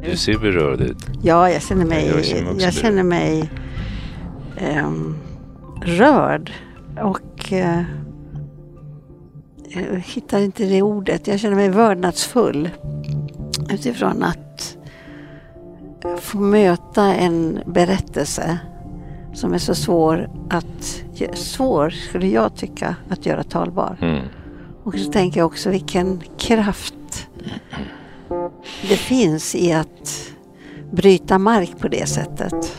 Du ser berörd ut. Ja, jag känner mig, Jag jag känner också känner mig ehm, rörd och eh, jag hittar inte det ordet. Jag känner mig vördnadsfull utifrån att få möta en berättelse som är så svår att, svår skulle jag tycka, att göra talbar. Mm. Och så tänker jag också vilken kraft det finns i att bryta mark på det sättet.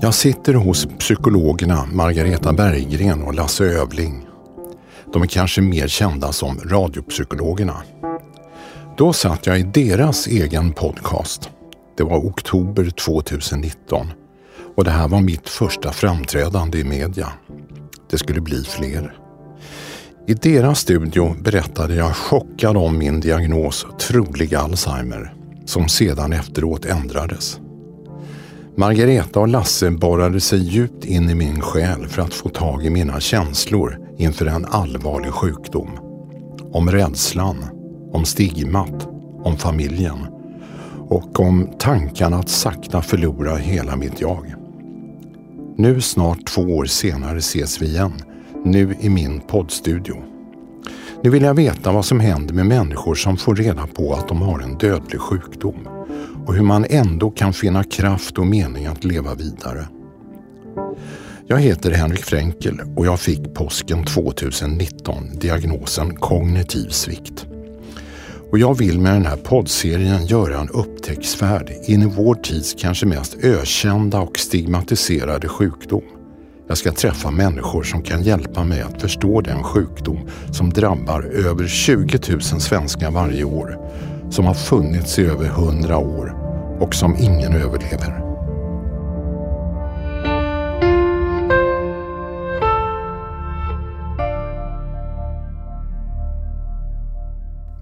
Jag sitter hos psykologerna Margareta Berggren och Lasse Övling. De är kanske mer kända som radiopsykologerna. Då satt jag i deras egen podcast. Det var oktober 2019 och det här var mitt första framträdande i media. Det skulle bli fler. I deras studio berättade jag chockad om min diagnos trolig Alzheimer som sedan efteråt ändrades. Margareta och Lasse borrade sig djupt in i min själ för att få tag i mina känslor inför en allvarlig sjukdom. Om rädslan, om stigmat, om familjen och om tanken att sakta förlora hela mitt jag. Nu snart två år senare ses vi igen, nu i min poddstudio. Nu vill jag veta vad som händer med människor som får reda på att de har en dödlig sjukdom och hur man ändå kan finna kraft och mening att leva vidare. Jag heter Henrik Fränkel och jag fick påsken 2019 diagnosen kognitiv svikt. Och jag vill med den här poddserien göra en upptäcktsfärd in i vår tids kanske mest ökända och stigmatiserade sjukdom. Jag ska träffa människor som kan hjälpa mig att förstå den sjukdom som drabbar över 20 000 svenskar varje år, som har funnits i över 100 år och som ingen överlever.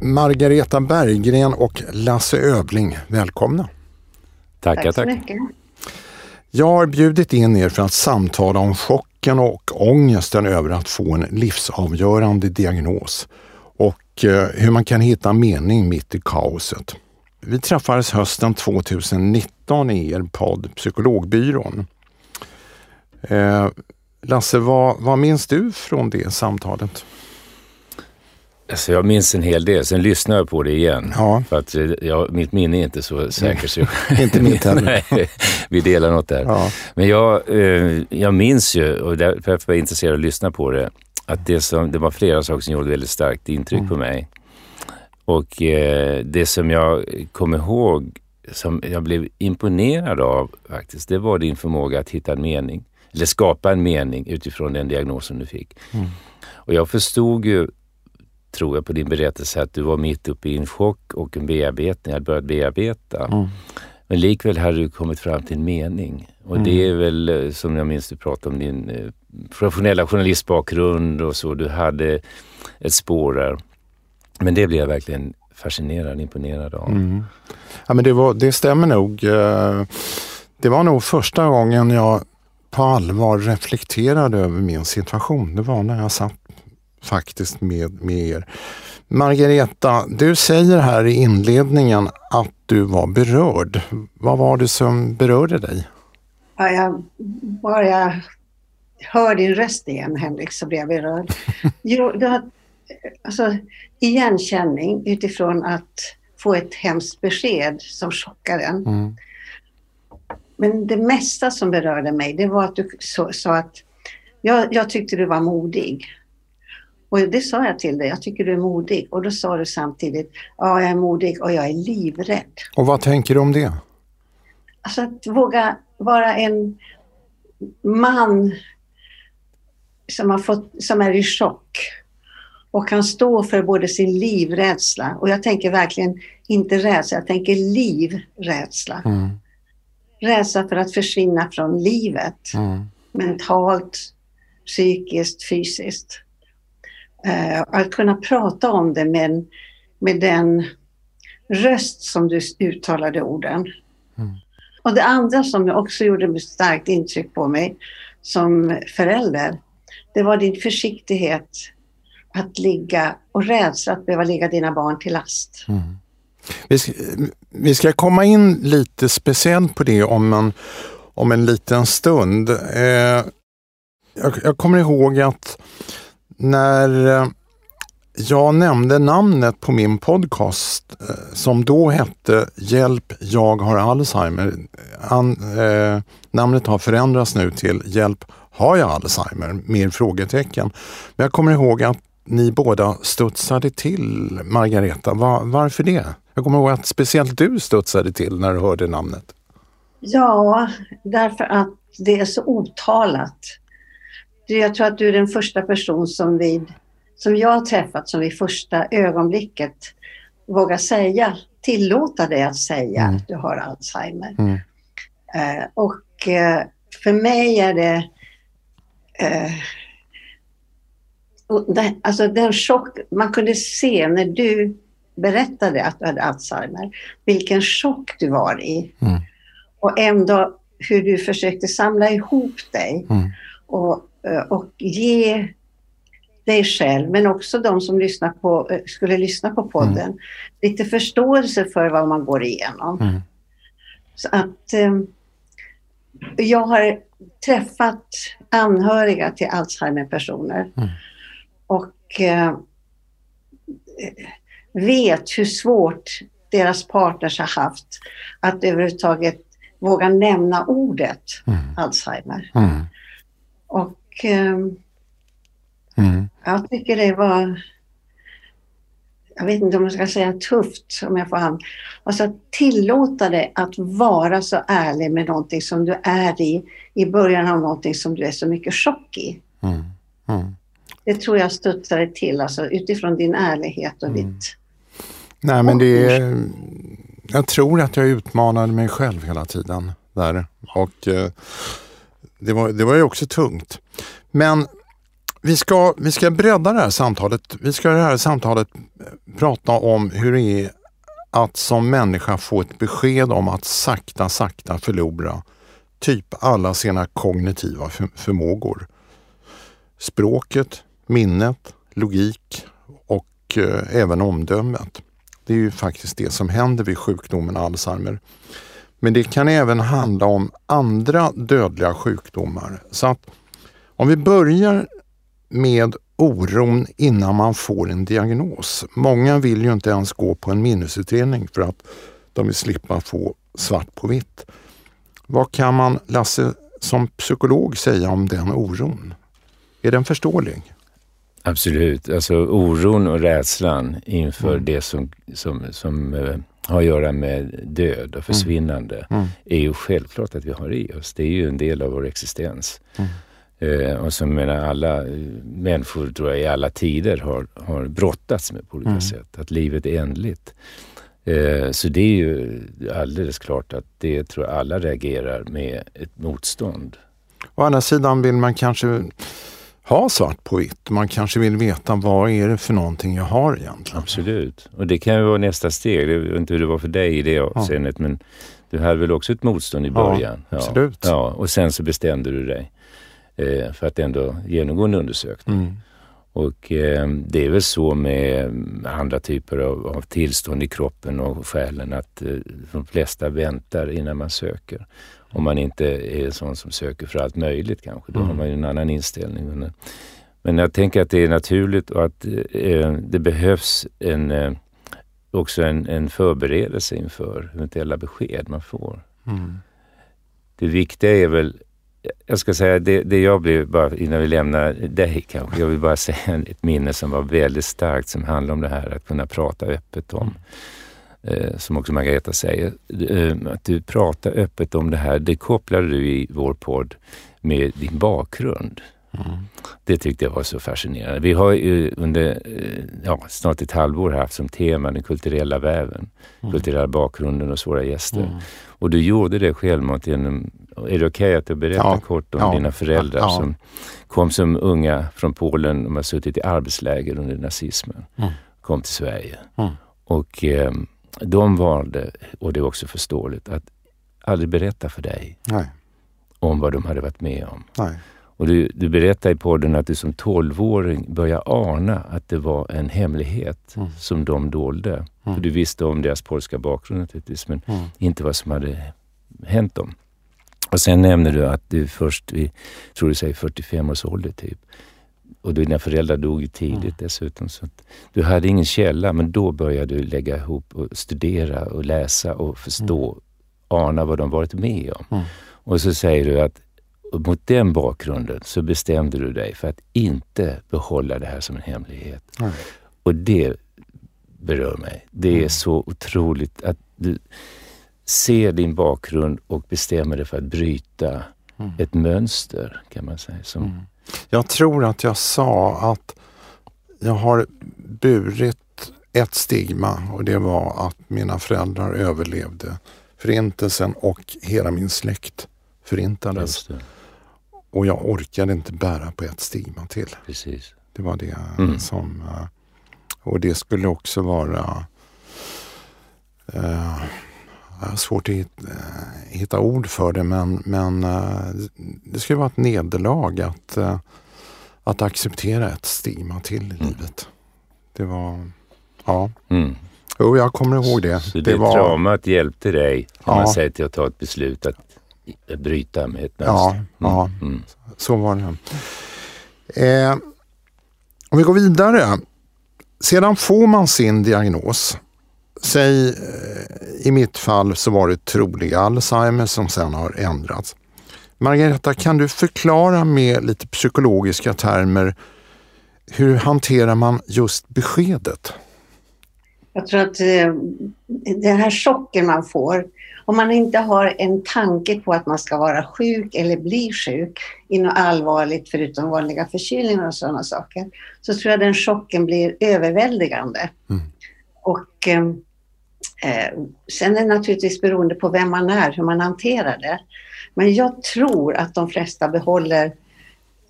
Margareta Berggren och Lasse Övling, välkomna. Tackar, Tack så tack. Jag har bjudit in er för att samtala om chocken och ångesten över att få en livsavgörande diagnos och eh, hur man kan hitta mening mitt i kaoset. Vi träffades hösten 2019 i er podd Psykologbyrån. Eh, Lasse, vad, vad minns du från det samtalet? Alltså jag minns en hel del, sen lyssnar jag på det igen. Ja. För att eh, jag, mitt minne är inte så säkert. Så Inte mitt heller. Nej, vi delar något där. Ja. Men jag, eh, jag minns ju, och därför var jag intresserad av att lyssna på det, att det, som, det var flera saker som gjorde väldigt starkt intryck på mig. Och eh, det som jag kommer ihåg, som jag blev imponerad av faktiskt, det var din förmåga att hitta en mening. Eller skapa en mening utifrån den diagnosen du fick. Och jag förstod ju, tror jag, på din berättelse att du var mitt uppe i en chock och en bearbetning, hade börjat bearbeta. Men likväl hade du kommit fram till en mening. Och det är väl, eh, som jag minns du pratade om din eh, professionella journalistbakgrund och så. Du hade ett spår där. Men det blev jag verkligen fascinerad, imponerad av. Mm. Ja, men det, var, det stämmer nog. Eh, Det var nog första gången jag på allvar reflekterade över min situation. Det var när jag satt faktiskt med, med er. Margareta, du säger här i inledningen att du var berörd. Vad var det som berörde dig? Ja, jag, bara jag hör din röst igen Henrik så blir jag berörd. Jo, det har, alltså, igenkänning utifrån att få ett hemskt besked som chockar en. Mm. Men det mesta som berörde mig det var att du så- sa att jag, jag tyckte du var modig. Och det sa jag till dig, jag tycker du är modig. Och då sa du samtidigt, ja jag är modig och jag är livrädd. Och vad tänker du om det? Alltså att våga vara en man som, har fått, som är i chock och kan stå för både sin livrädsla och jag tänker verkligen inte rädsla, jag tänker livrädsla. Mm. Rädsla för att försvinna från livet, Mm. mentalt, psykiskt, fysiskt. Eh, att kunna prata om det med, med den röst som du uttalade orden. Och det andra som också gjorde ett starkt intryck på mig som förälder, det var din försiktighet att ligga och rädsla att behöva ligga dina barn till last. Vi ska, vi ska komma in lite speciellt på det om en, om en liten stund. Eh, jag, jag kommer ihåg att när eh, jag nämnde namnet på min podcast eh, som då hette Hjälp, jag har Alzheimer. An, eh, namnet har förändrats nu till Hjälp, har jag Alzheimer? Mer frågetecken. Men jag kommer ihåg att ni båda studsade till, Margareta. Va, varför det? Jag kommer ihåg att speciellt du studsade till när du hörde namnet. Ja, därför att det är så otalat. Jag tror att du är den första person som, vid, som jag har träffat som vid första ögonblicket vågar säga, tillåta dig att säga mm. att du har Alzheimer. Mm. Uh, och uh, för mig är det uh, alltså den chock, man kunde se när du berättade att du hade Alzheimer, vilken chock du var i. Mm. Och ändå hur du försökte samla ihop dig mm. och, eh, och ge dig själv, men också de som lyssnar på, eh, skulle lyssna på podden, mm. lite förståelse för vad man går igenom. Mm. Så att eh, jag har träffat anhöriga till Alzheimer-personer mm. och eh, vet hur svårt deras partners har haft att överhuvudtaget våga nämna ordet mm. Alzheimer. Mm. Och eh, mm. jag tycker det var, jag vet inte om jag ska säga tufft om jag får hand. Alltså tillåta dig att vara så ärlig med någonting som du är i, i början av någonting som du är så mycket chock i. Mm. Mm. Det tror jag studsade till, alltså utifrån din ärlighet och mm. ditt Nej, men det är, jag tror att jag utmanade mig själv hela tiden där och eh, det, var, det var ju också tungt. Men vi ska, vi ska bredda det här samtalet. Vi ska i det här samtalet eh, prata om hur det är att som människa få ett besked om att sakta, sakta förlora typ alla sina kognitiva förmågor. Språket, minnet, logik och eh, även omdömet. Det är ju faktiskt det som händer vid sjukdomen Alzheimer. Men det kan även handla om andra dödliga sjukdomar. Så att om vi börjar med oron innan man får en diagnos. Många vill ju inte ens gå på en minnesutredning för att de vill slippa få svart på vitt. Vad kan man, Lasse, som psykolog säga om den oron? Är den förståelig? Absolut. Alltså oron och rädslan inför mm. det som, som, som uh, har att göra med död och försvinnande mm. mm. är ju självklart att vi har i oss. Det är ju en del av vår existens. Mm. Uh, och som menar alla uh, människor tror jag i alla tider har, har brottats med på olika mm. sätt. Att livet är ändligt. Så det är ju alldeles klart att det tror jag alla reagerar med ett motstånd. Å andra sidan vill man kanske ha svart på vitt. Man kanske vill veta vad är det för någonting jag har egentligen. Absolut. Och det kan ju vara nästa steg. Jag vet inte hur det var för dig i det avseendet ja. men du hade väl också ett motstånd i början? Ja, absolut. Ja, och sen så bestämde du dig eh, för att ändå genomgå en undersökning. Mm. Och eh, det är väl så med andra typer av, av tillstånd i kroppen och själen att eh, de flesta väntar innan man söker. Om man inte är sån som söker för allt möjligt kanske. Då mm. har man ju en annan inställning. Men, men jag tänker att det är naturligt och att eh, det behövs en, eh, också en, en förberedelse inför eventuella besked man får. Mm. Det viktiga är väl, jag ska säga det, det jag blev, bara innan vi lämnar dig kanske, jag vill bara säga ett minne som var väldigt starkt som handlar om det här att kunna prata öppet om. Eh, som också Margareta säger, eh, att du pratar öppet om det här. Det kopplade du i vår podd med din bakgrund. Mm. Det tyckte jag var så fascinerande. Vi har ju under eh, ja, snart ett halvår haft som tema den kulturella väven, mm. kulturella bakgrunden och svåra gäster. Mm. Och du gjorde det självmant genom, är det okej okay att du berättar ja. kort om ja. dina föräldrar ja. som kom som unga från Polen, de har suttit i arbetsläger under nazismen, mm. kom till Sverige. Mm. Och eh, de valde, och det är också förståeligt, att aldrig berätta för dig Nej. om vad de hade varit med om. Nej. Och du, du berättar i podden att du som tolvåring började ana att det var en hemlighet mm. som de dolde. Mm. För du visste om deras polska bakgrund naturligtvis, men Mm. inte vad som hade hänt dem. Och sen nämner du att du först vid, tror du säger 45 års ålder typ, och dina föräldrar dog ju tidigt Mm. dessutom. Så du hade ingen källa, men då började du lägga ihop och studera och läsa och förstå, ana vad de varit med om. Mm. Och så säger du att och mot den bakgrunden så bestämde du dig för att inte behålla det här som en hemlighet. Mm. Och det berör mig. Det är Mm. så otroligt att du ser din bakgrund och bestämmer dig för att bryta Mm. ett mönster, kan man säga. Som, Mm. Jag tror att jag sa att jag har burit ett stigma och det var att mina föräldrar överlevde Förintelsen och hela min släkt förintades. Det, Och jag orkade inte bära på ett stigma till. precis. Det var det Mm. som... eh, Och det skulle också vara... Uh, svårt att hitta, eh, hitta ord för det men, men eh, det skulle vara ett nederlag att, eh, att acceptera ett stigma till i Mm. livet. Det var... Ja, Mm. jo, jag kommer ihåg det. Så det, var, traumat hjälpte dig, kan Ja. man säga, till att ta ett beslut att bryta med ett Ja, mönster. ja. Mm. Så var det. Eh, om vi går vidare. Sedan får man sin diagnos. Säg eh, i mitt fall så var det trolig Alzheimer som sen har ändrats. Margareta, kan du förklara med lite psykologiska termer hur hanterar man just beskedet? Jag tror att eh, den här chocken man får, om man inte har en tanke på att man ska vara sjuk eller bli sjuk i något allvarligt förutom vanliga förkylningar och sådana saker, så tror jag den chocken blir överväldigande. Mm. Och eh, eh, sen är det naturligtvis beroende på vem man är, hur man hanterar det. Men jag tror att de flesta behåller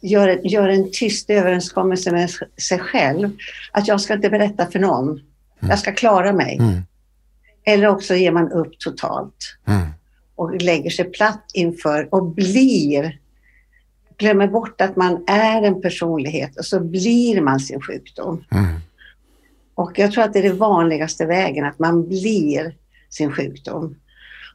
Gör, gör en tyst överenskommelse med sig själv. Att jag ska inte berätta för någon. Jag ska klara mig. Mm. Eller också ger man upp totalt Mm. och lägger sig platt inför och blir, glömmer bort att man är en personlighet och så blir man sin sjukdom. Mm. Och jag tror att det är den vanligaste vägen, att man blir sin sjukdom.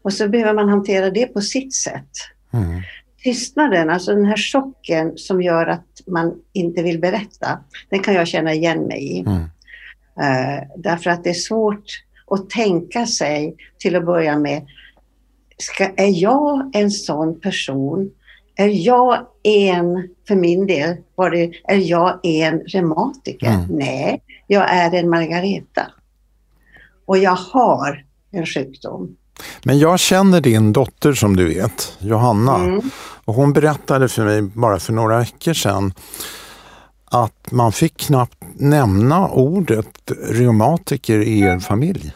Och så behöver man hantera det på sitt sätt. Mm. Tystnaden, alltså den här chocken som gör att man inte vill berätta, den kan jag känna igen mig i. Mm. Eh, därför att det är svårt att tänka sig till att börja med, ska, är jag en sån person? Är jag en, för min del, var det, är jag en reumatiker? Mm. Nej, jag är en Margareta. Och jag har en sjukdom. Men jag känner din dotter som du vet, Johanna. Mm. Och hon berättade för mig bara för några veckor sedan att man fick knappt nämna ordet reumatiker i er familj.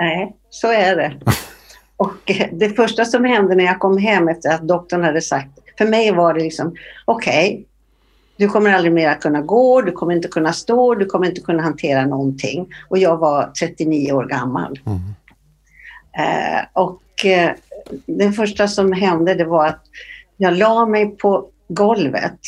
Nej, så är det. Och eh, det första som hände när jag kom hem efter att doktorn hade sagt, för mig var det liksom, okej, du kommer aldrig mer kunna gå, du kommer inte kunna stå, du kommer inte kunna hantera någonting. Och jag var 39 år gammal. Mm. Eh, och eh, det första som hände det var att jag la mig på golvet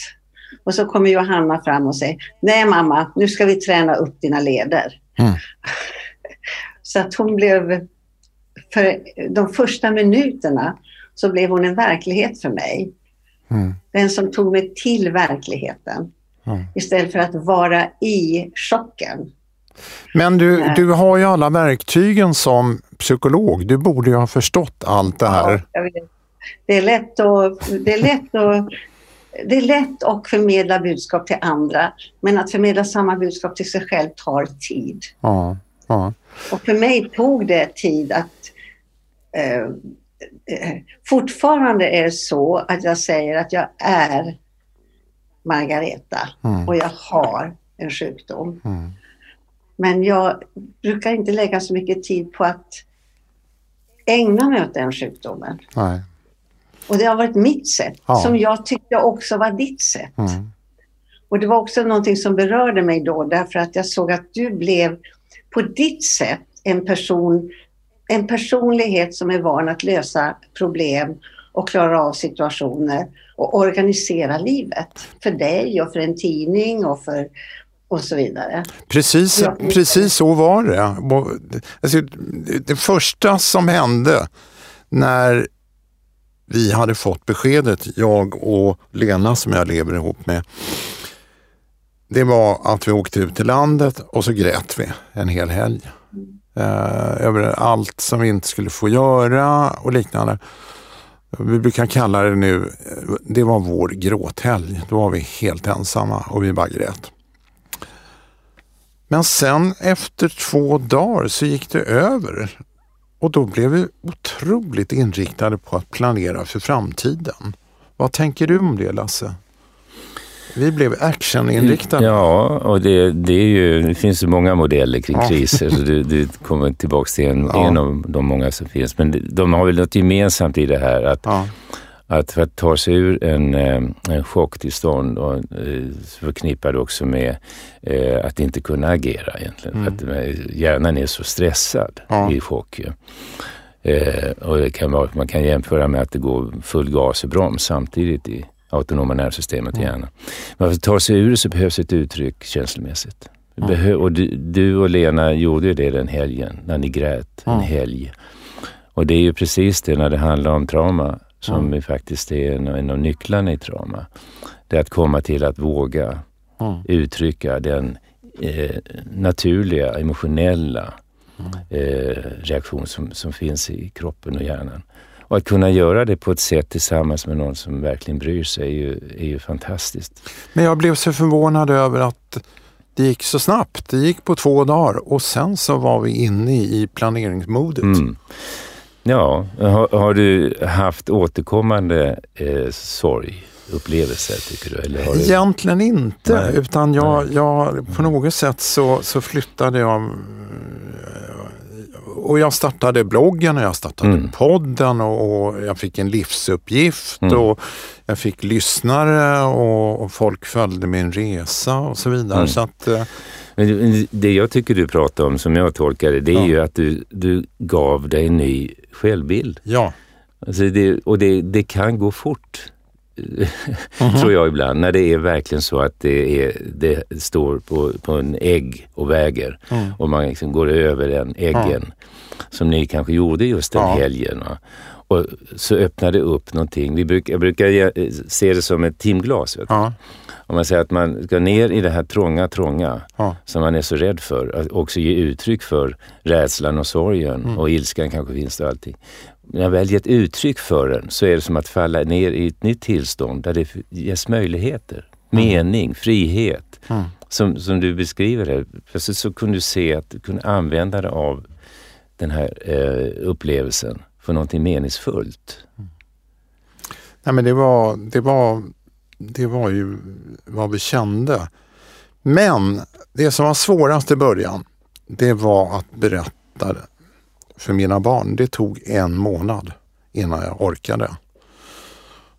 och så kommer Johanna fram och säger, nej mamma, nu ska vi träna upp dina leder. Mm. Så att hon blev, för de första minuterna så blev hon en verklighet för mig. Mm. Den som tog mig till verkligheten Mm. istället för att vara i chocken. Men du, du har ju alla verktygen som psykolog. Du borde ju ha förstått allt det här. Ja, det, är lätt att, det, är lätt att, det är lätt att förmedla budskap till andra, men att förmedla samma budskap till sig själv tar tid. Ja, ja. Och för mig tog det tid att... Eh, fortfarande är det så att jag säger att jag är Margareta Mm. och jag har en sjukdom. Mm. Men jag brukar inte lägga så mycket tid på att ägna mig åt den sjukdomen. Nej. Och det har varit mitt sätt, Ja. som jag tyckte också var ditt sätt. Mm. Och det var också någonting som berörde mig då, därför att jag såg att du blev på ditt sätt en person, en personlighet som är van att lösa problem och klara av situationer och organisera livet för dig och för en tidning och för och så vidare. Precis, Ja. precis så var det. Alltså, det första som hände när vi hade fått beskedet, jag och Lena som jag lever ihop med, det var att vi åkte ut till landet och så grät vi en hel helg. Eh, över allt som vi inte skulle få göra och liknande. Vi brukar kalla det nu, det var vår gråthelg. Då var vi helt ensamma och vi bara grät. Men sen efter två dagar så gick det över. Och då blev vi otroligt inriktade på att planera för framtiden. Vad tänker du om det Lasse? Vi blev actioninriktade. Ja, och det, det, är ju, det finns ju många modeller kring Ja. kriser. Så du, du kommer tillbaka till en, Ja. en av de många som finns. Men de har väl något gemensamt i det här. Att, Ja, att för att ta sig ur en, eh, en chocktillstånd och eh, förknippad också med eh, att inte kunna agera egentligen. Mm. Att hjärnan är så stressad Ja. i chock. och det kan vara, man kan jämföra med att det går full gas och broms samtidigt i autonoma nervsystemet i Mm. hjärnan. Men för att ta sig ur det så behövs ett uttryck känslomässigt. Mm. Och du, du och Lena gjorde ju det den helgen, när ni grät en helg. Och det är ju precis det när det handlar om trauma som Mm. faktiskt är en, en av nycklarna i trauma. Det är att komma till att våga Mm. uttrycka den eh, naturliga, emotionella eh, reaktion som, som finns i kroppen och hjärnan. Och att kunna göra det på ett sätt tillsammans med någon som verkligen bryr sig är ju, är ju fantastiskt. Men jag blev så förvånad över att det gick så snabbt. Det gick på två dagar och sen så var vi inne i planeringsmodet. Mm. Ja, har, har du haft återkommande eh, sorgupplevelser tycker du? Eller har du... Egentligen inte, Nej. utan jag, jag, på något sätt så, så flyttade jag eh, och jag startade bloggen och jag startade Mm. podden och, och jag fick en livsuppgift Mm. och jag fick lyssnare och, och folk följde min resa och så vidare. Mm. Så att, eh, Men det- jag tycker du pratar om, som jag tolkar det, det är Ja. ju att du, du gav dig en ny självbild. ja. Alltså det, och det, det kan gå fort, Mhm. tror jag ibland, när det är verkligen så att det, är, det står på, på en ägg och väger Mm. och man liksom går över den äggen, som ni kanske gjorde just den Ja. helgen. Va? Och så öppnar det upp någonting. Vi brukar, jag brukar se det som ett timglas. Vet du. Ja. Om man säger att man ska ner i det här trånga, trånga Ja. som man är så rädd för. Att också ge uttryck för rädslan och sorgen Mm. och ilskan kanske finns och allting. När jag väl gett uttryck för den så är det som att falla ner i ett nytt tillstånd där det ges möjligheter, mening, frihet. Mm. Som, som du beskriver det. Plötsligt så kunde du se att du kunde använda dig av den här eh, upplevelsen för någonting meningsfullt. Nej, men det var, det, var, det var ju vad vi kände. Men det som var svårast i början, det var att berätta för mina barn. Det tog en månad innan jag orkade.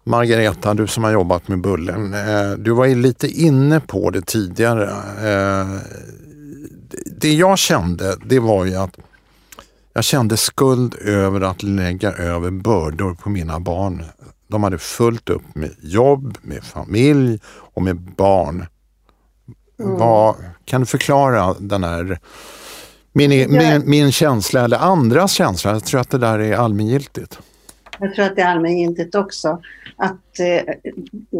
Margareta, du som har jobbat med Bullen, eh, du var ju lite inne på det tidigare. Eh, det jag kände, det var ju att jag kände skuld över att lägga över bördor på mina barn. De hade fullt upp med jobb, med familj och med barn. Vad, kan du förklara den här min, min, min känsla eller andras känsla? Jag tror att det där är allmängiltigt. Jag tror att det är allmängiltigt också. Att eh,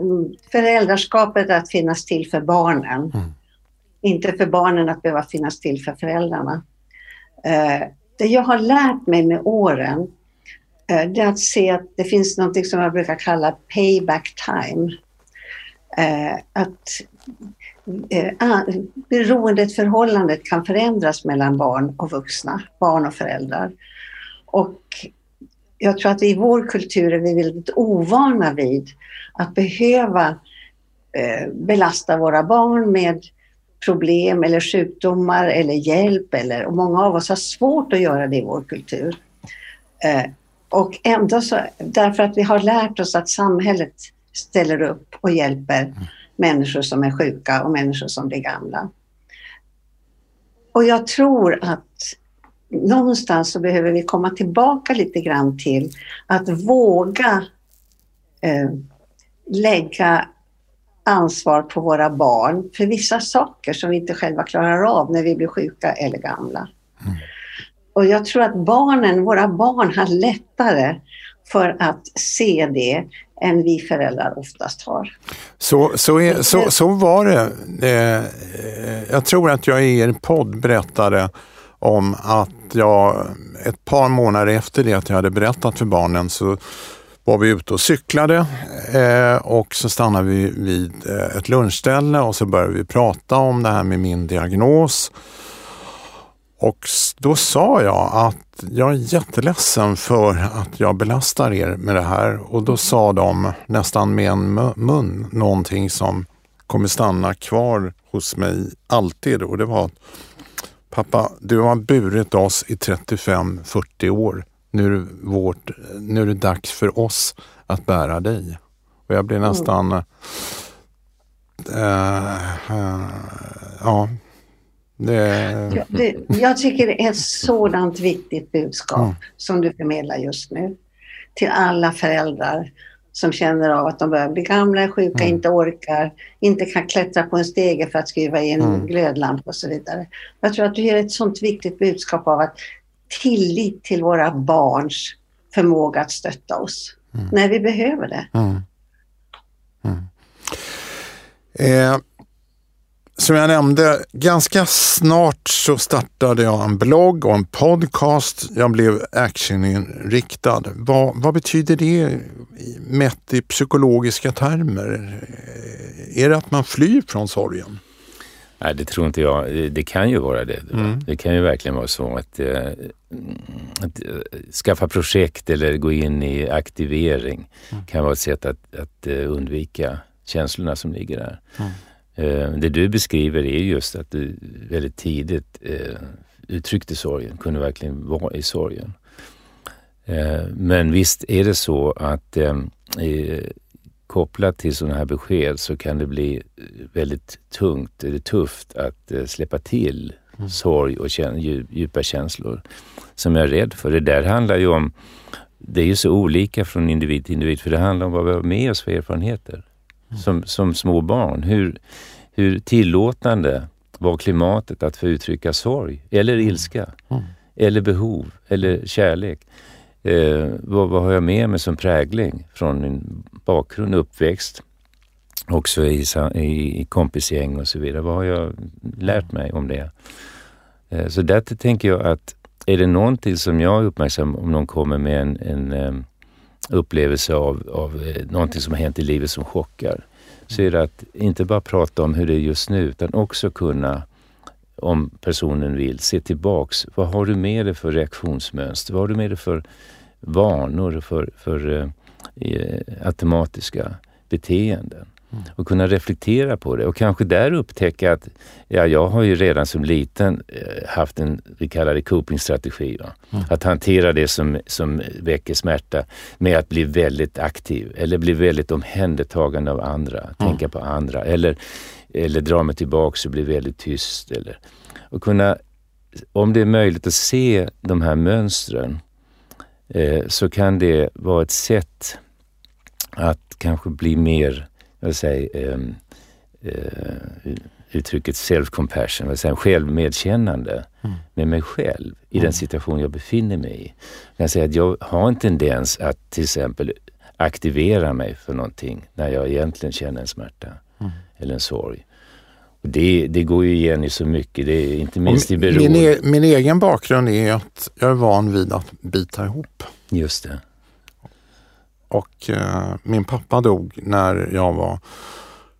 mm, föräldraskapet är att finnas till för barnen. Mm. Inte för barnen att behöva finnas till för föräldrarna. Eh, det jag har lärt mig med åren Eh, det är att se att det finns något som jag brukar kalla payback time. Eh, att eh, beroendet, förhållandet kan förändras mellan barn och vuxna, barn och föräldrar. Och jag tror att i vår kultur är vi väldigt ovana vid att behöva belasta våra barn med problem eller sjukdomar eller hjälp. Eller, och många av oss har svårt att göra det i vår kultur. Och ändå så, därför att vi har lärt oss att samhället ställer upp och hjälper människor som är sjuka och människor som blir gamla. Och jag tror att någonstans så behöver vi komma tillbaka lite grann till att våga eh, lägga ansvar på våra barn för vissa saker som vi inte själva klarar av när vi blir sjuka eller gamla. Mm. Och jag tror att barnen, våra barn har lättare för att se det än vi föräldrar oftast har. Så, så, är, så, så var det. Eh, jag tror att jag i er podd berättade om att jag ett par månader efter det att jag hade berättat för barnen så var vi ute och cyklade eh, och så stannade vi vid eh, ett lunchställe och så började vi prata om det här med min diagnos. Och då sa jag att jag är jätteledsen för att jag belastar er med det här och då sa de nästan med en mun någonting som kommer stanna kvar hos mig alltid och det var att Pappa, du har burit oss i 35-40 år. Nu är, det vårt, nu är det dags för oss att bära dig. Och jag blir mm. nästan... Mm. Äh, äh, ja, det... det... jag tycker det är ett sådant viktigt budskap mm. som du förmedlar just nu. Till alla föräldrar som känner av att de börjar bli gamla, sjuka, mm. inte orkar, inte kan klättra på en stege för att skruva in mm. glödlamp och så vidare. Jag tror att du ger ett sånt viktigt budskap av att tillit till våra barns förmåga att stötta oss mm. när vi behöver det. Mm. Mm. Eh, som jag nämnde, ganska snart så startade jag en blogg och en podcast. Jag blev actioninriktad. Vad, vad betyder det mätt i psykologiska termer? Är det att man flyr från sorgen? Nej, det tror inte jag. Det kan ju vara det. Mm. Det kan ju verkligen vara så att, äh, att skaffa projekt eller gå in i aktivering mm. kan vara ett sätt att, att undvika känslorna som ligger där. Mm. Det du beskriver är just att du väldigt tidigt uttryckte sorgen, kunde verkligen vara i sorgen. Men visst är det så att kopplat till sådana här besked så kan det bli väldigt tungt eller tufft att eh, släppa till mm. sorg och djupa känslor som jag är rädd för. Det där handlar ju om, det är ju så olika från individ till individ för det handlar om vad vi har med oss för erfarenheter. Som, som små barn. Hur, hur tillåtande var klimatet att få uttrycka sorg eller mm. ilska mm. eller behov eller kärlek. Eh, vad, vad, har jag med mig som prägling från min bakgrund, uppväxt, också i, i, i kompisgäng och så vidare. Vad har jag lärt mig om det? Eh, så därför tänker jag att är det någonting som jag är uppmärksam om någon kommer med en, en um, upplevelse av, av eh, någonting som har hänt i livet som chockar, så är det att inte bara prata om hur det är just nu, utan också kunna om personen vill, se tillbaks. Vad har du med dig för reaktionsmönster? Vad har du med dig för vanor, för, för eh, eh automatiska beteenden? Mm. Och kunna reflektera på det och kanske där upptäcka att ja, jag har ju redan som liten eh, haft en, vi kallar det copingstrategi. Mm. Att hantera det som, som väcker smärta med att bli väldigt aktiv eller bli väldigt omhändertagande av andra, mm. tänka på andra eller, eller dra mig tillbaks och bli väldigt tyst. Eller, och kunna, om det är möjligt att se de här mönstren eh, så kan det vara ett sätt att kanske bli mer jag säger, eh, eh, uttrycket self-compassion, vad säger, självmedkännande mm. med mig själv i mm. den situation jag befinner mig i. Jag kan säga att jag har en tendens att till exempel aktivera mig för någonting när jag egentligen känner en smärta mm. eller en sorg. Det, det går ju igen i så mycket, det är inte minst i beroende. Min, e min egen bakgrund är att jag är van vid att bita ihop. Just det. Och eh, min pappa dog när jag var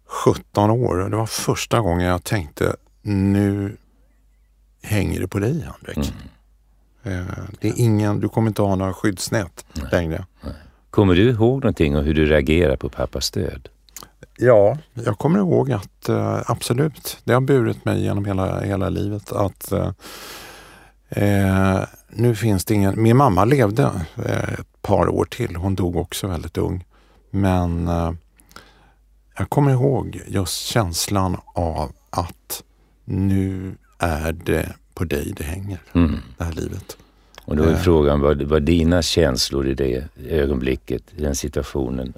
17 år. Det var första gången jag tänkte, nu hänger det på dig Henrik. Mm. Eh, det är ingen, du kommer inte ha några skyddsnät Nej. längre. Nej. Kommer du ihåg någonting om hur du reagerar på pappas död? Ja, jag kommer ihåg att eh, absolut, det har burit mig genom hela, hela livet att eh, eh nu finns det ingen, min mamma levde eh, par år till. Hon dog också väldigt ung. Men eh, jag kommer ihåg just känslan av att nu är det på dig det hänger, mm. det här livet. Och då är eh. frågan, vad var dina känslor i det ögonblicket, i den situationen?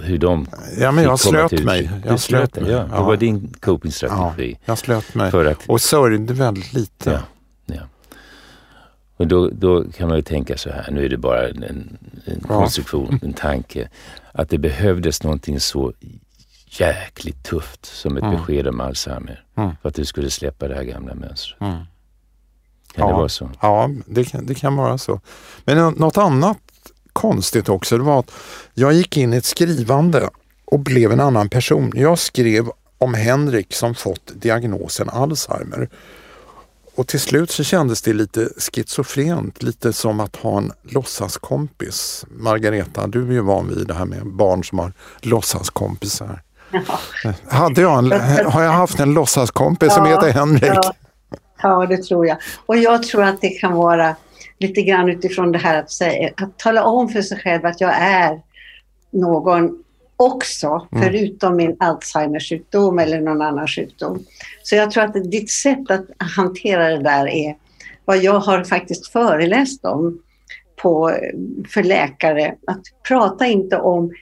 hur de Ja, men jag slöt mig. Jag slöt mig. ja. Det Ja. var din copingstrategi. Jag slöt mig För att, och sörjde väldigt lite. ja, ja. Och då, då kan man ju tänka så här, nu är det bara en, en Ja. konstruktion, en tanke, att det behövdes någonting så jäkligt tufft som ett Mm. besked om Alzheimer. Mm. För att du skulle släppa det här gamla mönstret. Mm. Kan det Ja. vara så? Ja, det kan, det kan vara så. Men nå- något annat konstigt också, det var att jag gick in i ett skrivande och blev en annan person. Jag skrev om Henrik som fått diagnosen Alzheimer. Och till slut så kändes det lite schizofrent, lite som att ha en låtsaskompis. Margareta, du är ju van vid det här med barn som har låtsaskompisar. Ja. Hade jag en, har jag haft en låtsaskompis som Ja, heter Henrik? Ja, ja, det tror jag. Och jag tror att det kan vara lite grann utifrån det här att, säga, att tala om för sig själv att jag är någon också, Mm. förutom min Alzheimers sjukdom eller någon annan sjukdom. Så jag tror att ditt sätt att hantera det där är vad jag har faktiskt föreläst om på, för läkare. Att prata inte om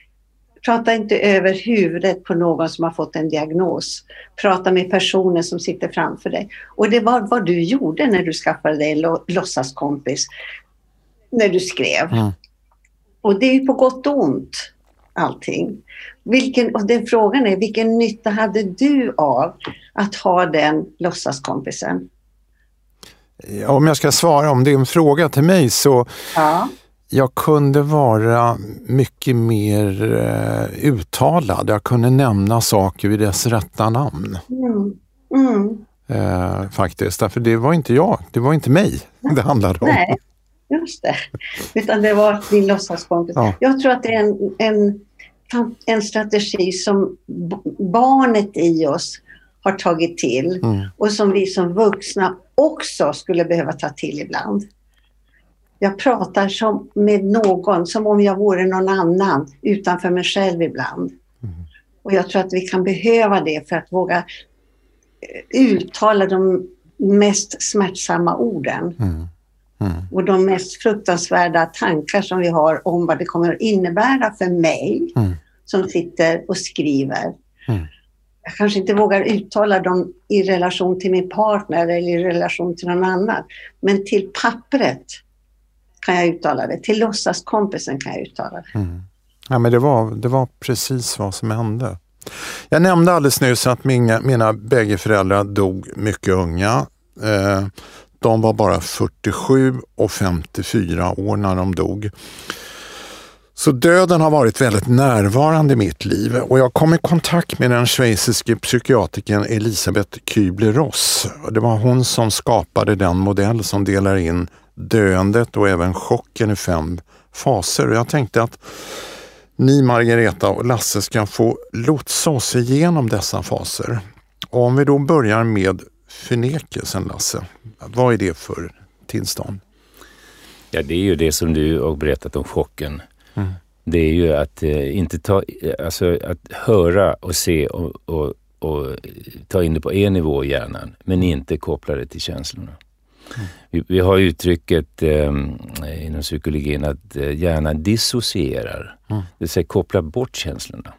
Prata inte över huvudet på någon som har fått en diagnos. Prata med personer som sitter framför dig. Och det var vad du gjorde när du skaffade dig en låtsaskompis. När du skrev. Mm. Och det är ju på gott och ont allting. Vilken, och den frågan är, vilken nytta hade du av att ha den låtsaskompisen? Ja, Om jag ska svara om det är en fråga till mig så Ja. jag kunde vara mycket mer eh, uttalad. Jag kunde nämna saker vid dess rätta namn. Mm. Mm. Eh, faktiskt, därför det var inte jag, det var inte mig det handlade om. Nej, just det. Utan det var din låtsaskompis. Ja. Jag tror att det är en, en, en strategi som barnet i oss har tagit till Mm. och som vi som vuxna också skulle behöva ta till ibland. Jag pratar som med någon, som om jag vore någon annan utanför mig själv ibland. Och jag tror att vi kan behöva det för att våga eh, uttala de mest smärtsamma orden Mm. Mm. och de mest fruktansvärda tankar som vi har om vad det kommer att innebära för mig Mm. som sitter och skriver. Mm. Jag kanske inte vågar uttala dem i relation till min partner eller i relation till någon annan. Men till pappret kan jag uttala det. Till låtsaskompisen kan jag uttala det. Mm. Ja, men det, var, det var precis vad som hände. Jag nämnde alldeles nyss att mina, mina bägge föräldrar dog mycket unga. Eh, de var bara 47 och 54 år när de dog. Så döden har varit väldigt närvarande i mitt liv och jag kom i kontakt med den schweiziske psykiatrikern Elisabeth Kübler-Ross. Det var hon som skapade den modell som delar in döendet och även chocken i fem faser. Och jag tänkte att ni Margareta och Lasse ska få lotsa oss igenom dessa faser. Och om vi då börjar med förnekelsen Lasse, vad är det för tillstånd? Ja, det är ju det som du har berättat om chocken. Mm. Det är ju att eh, inte ta, alltså att höra och se och, och, och ta in det på en nivå i hjärnan, men inte koppla det till känslorna. Vi, vi har uttrycket eh, inom psykologin att eh, hjärnan dissocierar, Mm. det vill säga koppla bort känslorna.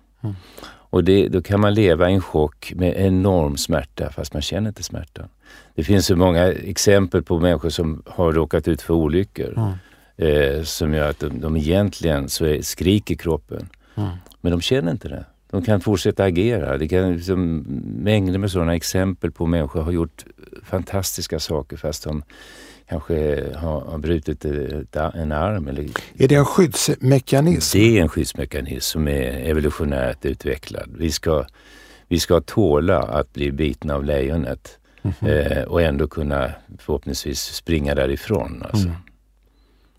Och det, då kan man leva i en chock med enorm smärta fast man känner inte smärtan. Det finns så många exempel på människor som har råkat ut för olyckor eh, som gör att de, de egentligen så är, skriker kroppen. Mm. Men de känner inte det. De kan fortsätta agera. Det kan liksom, mängder med sådana exempel på människor har gjort fantastiska saker fast de kanske har, har brutit en arm. Eller, Är det en skyddsmekanism? det är en skyddsmekanism som är evolutionärt utvecklad. Vi ska, vi ska tåla att bli bitna av lejonet eh, och ändå kunna förhoppningsvis springa därifrån. Alltså.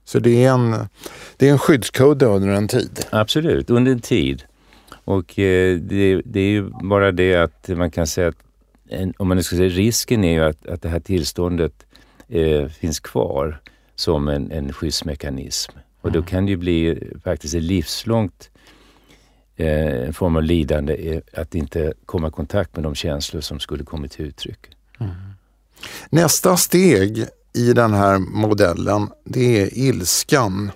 Så det är, en, det är en skyddskudde under en tid? Absolut, under en tid. Och eh, det, det är ju bara det att man kan säga att, en, om man nu ska säga risken är ju att, att det här tillståndet eh, finns kvar som en, en skyddsmekanism. Och då kan det ju bli faktiskt ett livslångt eh, en form av lidande eh, att inte komma i kontakt med de känslor som skulle kommit till uttryck. Nästa steg i den här modellen, det är ilskan.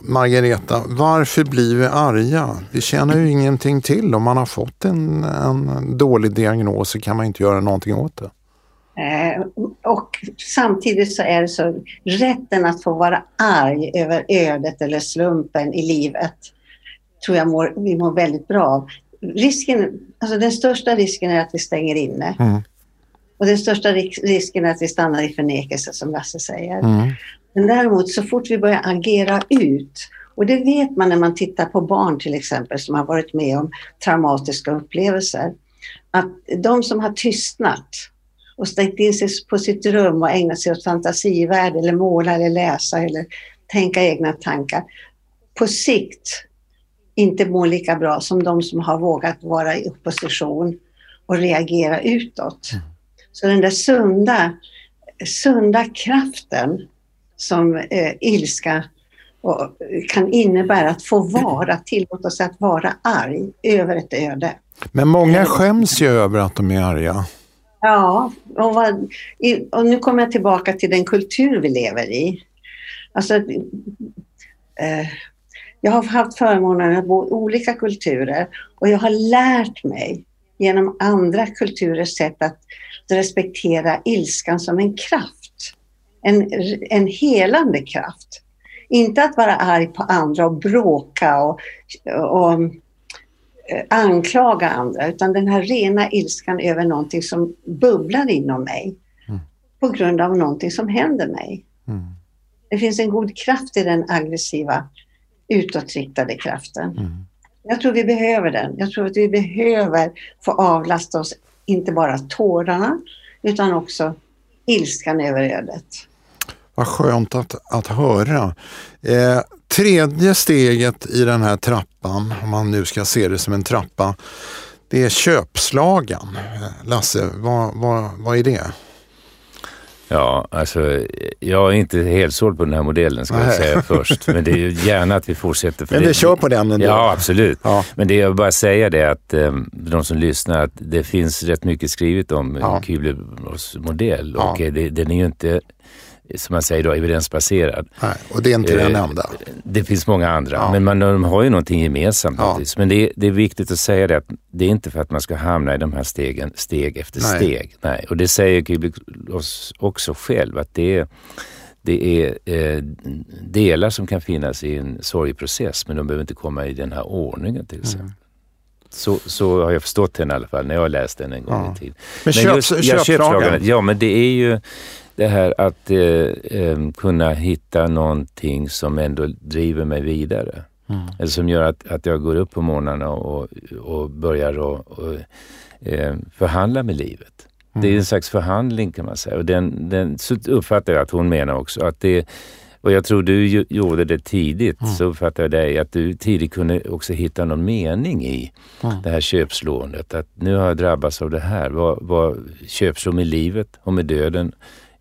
Margareta, varför blir vi arga? Vi känner ju ingenting till. Om man har fått en, en dålig diagnos så kan man inte göra någonting åt det. Eh, och samtidigt så är det så, rätten att få vara arg över ödet eller slumpen i livet tror jag mår, vi mår väldigt bra av. Risken, alltså den största risken är att vi stänger inne. Mm. Och den största risken är att vi stannar i förnekelse som Lasse säger. Mm. Men däremot så fort vi börjar agera ut och det vet man när man tittar på barn till exempel som har varit med om traumatiska upplevelser. Att de som har tystnat och stängt in sig på sitt rum och ägnat sig åt fantasivärld eller måla eller läsa eller tänka egna tankar. På sikt inte mår lika bra som de som har vågat vara i opposition och reagera utåt. Mm. Så den där sunda, sunda kraften som eh, ilska och, kan innebära att få vara, tillåta sig att vara arg över ett öde. Men många skäms ju över att de är arga. Ja, och, vad, och nu kommer jag tillbaka till den kultur vi lever i. Alltså, eh, jag har haft förmånen att bo i olika kulturer och jag har lärt mig genom andra kulturers sätt att respektera ilskan som en kraft. En, en helande kraft. Inte att vara arg på andra och bråka och, och anklaga andra utan den här rena ilskan över någonting som bubblar inom mig mm. på grund av någonting som händer mig. Mm. Det finns en god kraft i den aggressiva utåtriktade kraften. Mm. Jag tror vi behöver den. Jag tror att vi behöver få avlasta oss inte bara tårarna utan också ilskan över ödet. Vad skönt att, att höra. Eh, tredje steget i den här trappan, om man nu ska se det som en trappa, det är köpslagan. Lasse, vad, vad, vad är det? Ja, alltså jag är inte helt såld på den här modellen ska Nej. jag säga först. Men det är ju gärna att vi fortsätter. Men vi det, kör på den ändå. Ja, absolut. Ja. Men det jag vill bara säga det att um, de som lyssnar, att det finns rätt mycket skrivet om ja. Küblers modell och eh, det, den är ju inte som man säger då, evidensbaserad. Nej, och det är inte den eh, enda. Det finns många andra, ja. men man, de har ju någonting gemensamt. Ja. Men det är, det är viktigt att säga det att det är inte för att man ska hamna i de här stegen steg efter Nej. steg. Nej. Och det säger Kubik också själv att det är det är eh, delar som kan finnas i en sorgprocess men de behöver inte komma i den här ordningen till exempel. Mm. Så, så har jag förstått den i alla fall när jag läste den en gång ja. i tiden. Men, men just, köp. Ja, men det är ju det här att eh, eh, kunna hitta någonting som ändå driver mig vidare. Mm. Eller som gör att, att jag går upp på morgnarna och, och börjar och, och eh, förhandla med livet. Mm. Det är mm. en slags förhandling kan man säga. Och den, den, så uppfattar jag att hon menar också. Att det, och jag tror du gjorde det tidigt, mm. så uppfattar jag dig, att du tidigt kunde också hitta någon mening i mm. det här köpslåendet. Att nu har jag drabbats av det här. Vad, vad köpslå med livet och med döden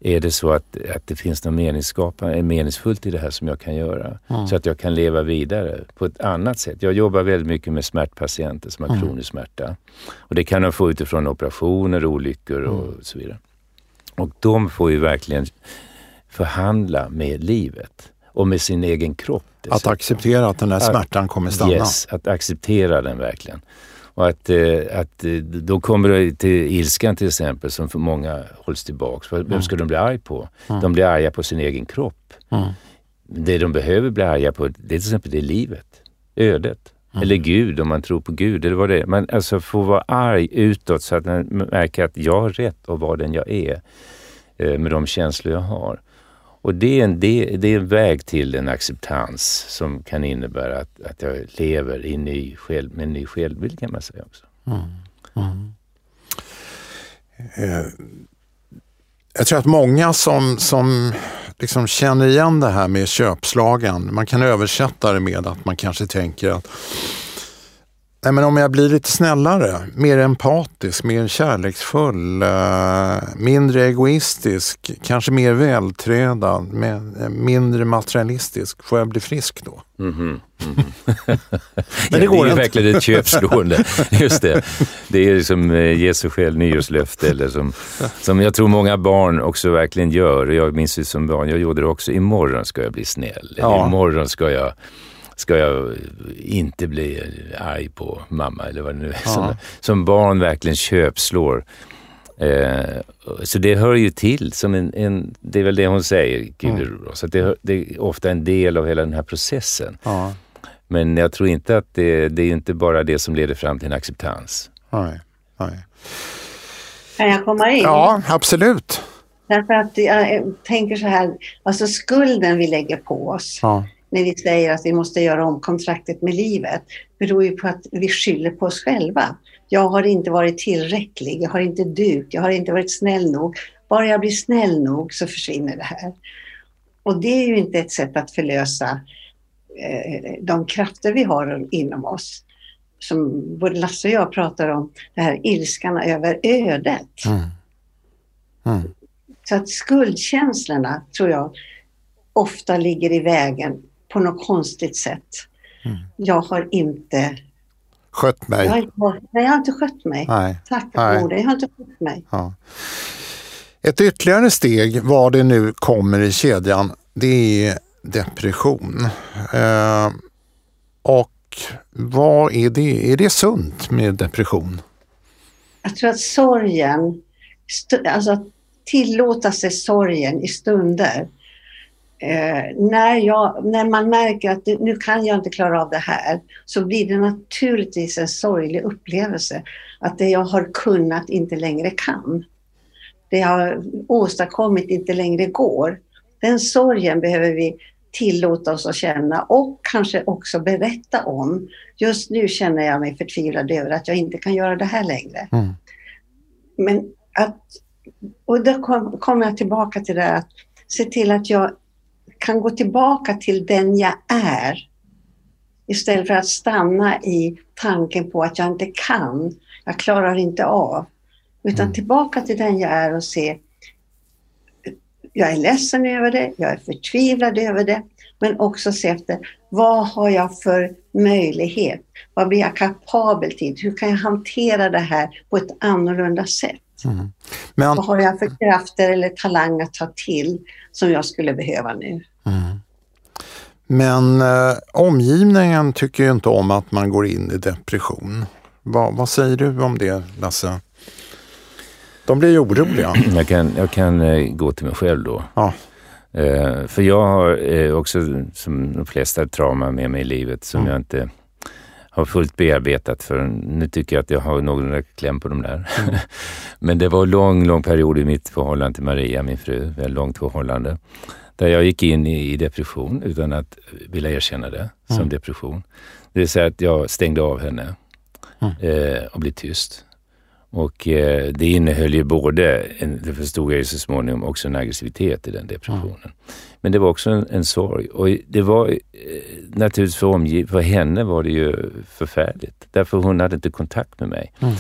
är det så att, att det finns något meningsskapande, meningsfullt i det här som jag kan göra. Mm. Så att jag kan leva vidare på ett annat sätt. Jag jobbar väldigt mycket med smärtpatienter som har mm. kronisk smärta. Och det kan de få utifrån operationer, olyckor och mm. så vidare. Och de får ju verkligen förhandla med livet och med sin egen kropp. Att acceptera att den här smärtan kommer stanna? Yes, att acceptera den verkligen. Och att, eh, att eh, då kommer det till ilskan till exempel som för många hålls tillbaks. Vem mm. ska de bli arg på? Mm. De blir arga på sin egen kropp. Mm. Det de behöver bli arga på det är till exempel det livet, ödet. Mm. Eller Gud om man tror på Gud. Eller vad det är. Man alltså får vara arg utåt så att man märker att jag har rätt att vara den jag är eh, med de känslor jag har. Och det är, en, det, det är en väg till en acceptans som kan innebära att, att jag lever i ny själv, med en ny självbild kan man säga också. Mm. Mm. Eh, jag tror att många som, som liksom känner igen det här med köpslagen, man kan översätta det med att man kanske tänker att Nej, men om jag blir lite snällare, mer empatisk, mer kärleksfull, eh, mindre egoistisk, kanske mer vältränad, med, eh, mindre materialistisk, får jag bli frisk då? Mm -hmm. men det, det går är inte. verkligen ett köpslående. Just det. Det är som eh, Jesu själv nyårslöfte eller som, som jag tror många barn också verkligen gör. Jag minns det som barn, jag gjorde det också. Imorgon ska jag bli snäll. Ja. Imorgon ska jag ska jag inte bli arg på mamma eller vad det nu är. Ja. Som, som barn verkligen köpslår. Eh, så det hör ju till som en, en, det är väl det hon säger, Gudrun. Mm. Så det, det, är ofta en del av hela den här processen. Ja. Men jag tror inte att det, det är inte bara det som leder fram till en acceptans. Nej, nej. Kan jag komma in? Ja, absolut. Därför att jag tänker så här, alltså skulden vi lägger på oss. Ja när vi säger att vi måste göra om kontraktet med livet beror ju på att vi skyller på oss själva. Jag har inte varit tillräcklig, jag har inte dugt, jag har inte varit snäll nog. Bara jag blir snäll nog så försvinner det här. Och det är ju inte ett sätt att förlösa eh, de krafter vi har inom oss. Som både Lasse och jag pratar om, det här ilskan över ödet. Mm. Mm. Så att skuldkänslorna, tror jag, ofta ligger i vägen på något konstigt sätt. Mm. Jag har inte skött mig. Jag har inte, nej, jag har inte skött mig. Nej. Tack för det. Jag har inte skött mig. Ja. Ett ytterligare steg vad det nu kommer i kedjan, det är depression. Eh, och vad är det? Är det sunt med depression? Jag tror att sorgen, alltså att tillåta sig sorgen i stunder Eh, när, jag, när man märker att nu kan jag inte klara av det här så blir det naturligtvis en sorglig upplevelse att det jag har kunnat inte längre kan. Det jag har åstadkommit inte längre går. Den sorgen behöver vi tillåta oss att känna och kanske också berätta om. Just nu känner jag mig förtvivlad över att jag inte kan göra det här längre. Mm. Men att, och då kommer kom jag tillbaka till det att se till att jag kan gå tillbaka till den jag är istället för att stanna i tanken på att jag inte kan, jag klarar inte av. Utan mm. tillbaka till den jag är och se, jag är ledsen över det, jag är förtvivlad över det, men också se efter vad har jag för möjlighet? Vad blir jag kapabel till? Hur kan jag hantera det här på ett annorlunda sätt? Mm. Men... Vad har jag för krafter eller talang att ta till som jag skulle behöva nu? Mm. Men eh, omgivningen tycker ju inte om att man går in i depression. Va, vad säger du om det Lasse? De blir ju oroliga. Jag kan, jag kan eh, gå till mig själv då. Ja. Eh, för jag har eh, också, som de flesta, trauma med mig i livet som mm. jag inte har fullt bearbetat för nu tycker jag att jag har någorlunda kläm på de där. Mm. Men det var en lång, lång period i mitt förhållande till Maria, min fru, väldigt långt förhållande. Där jag gick in i depression utan att vilja erkänna det som mm. depression. Det vill säga att jag stängde av henne mm. eh, och blev tyst. Och eh, det innehöll ju både, en, det förstod jag ju så småningom, också en aggressivitet i den depressionen. Mm. Men det var också en, en sorg. Och det var eh, naturligtvis för, omgiv för henne var det ju förfärligt. Därför hon hade inte kontakt med mig. Mm.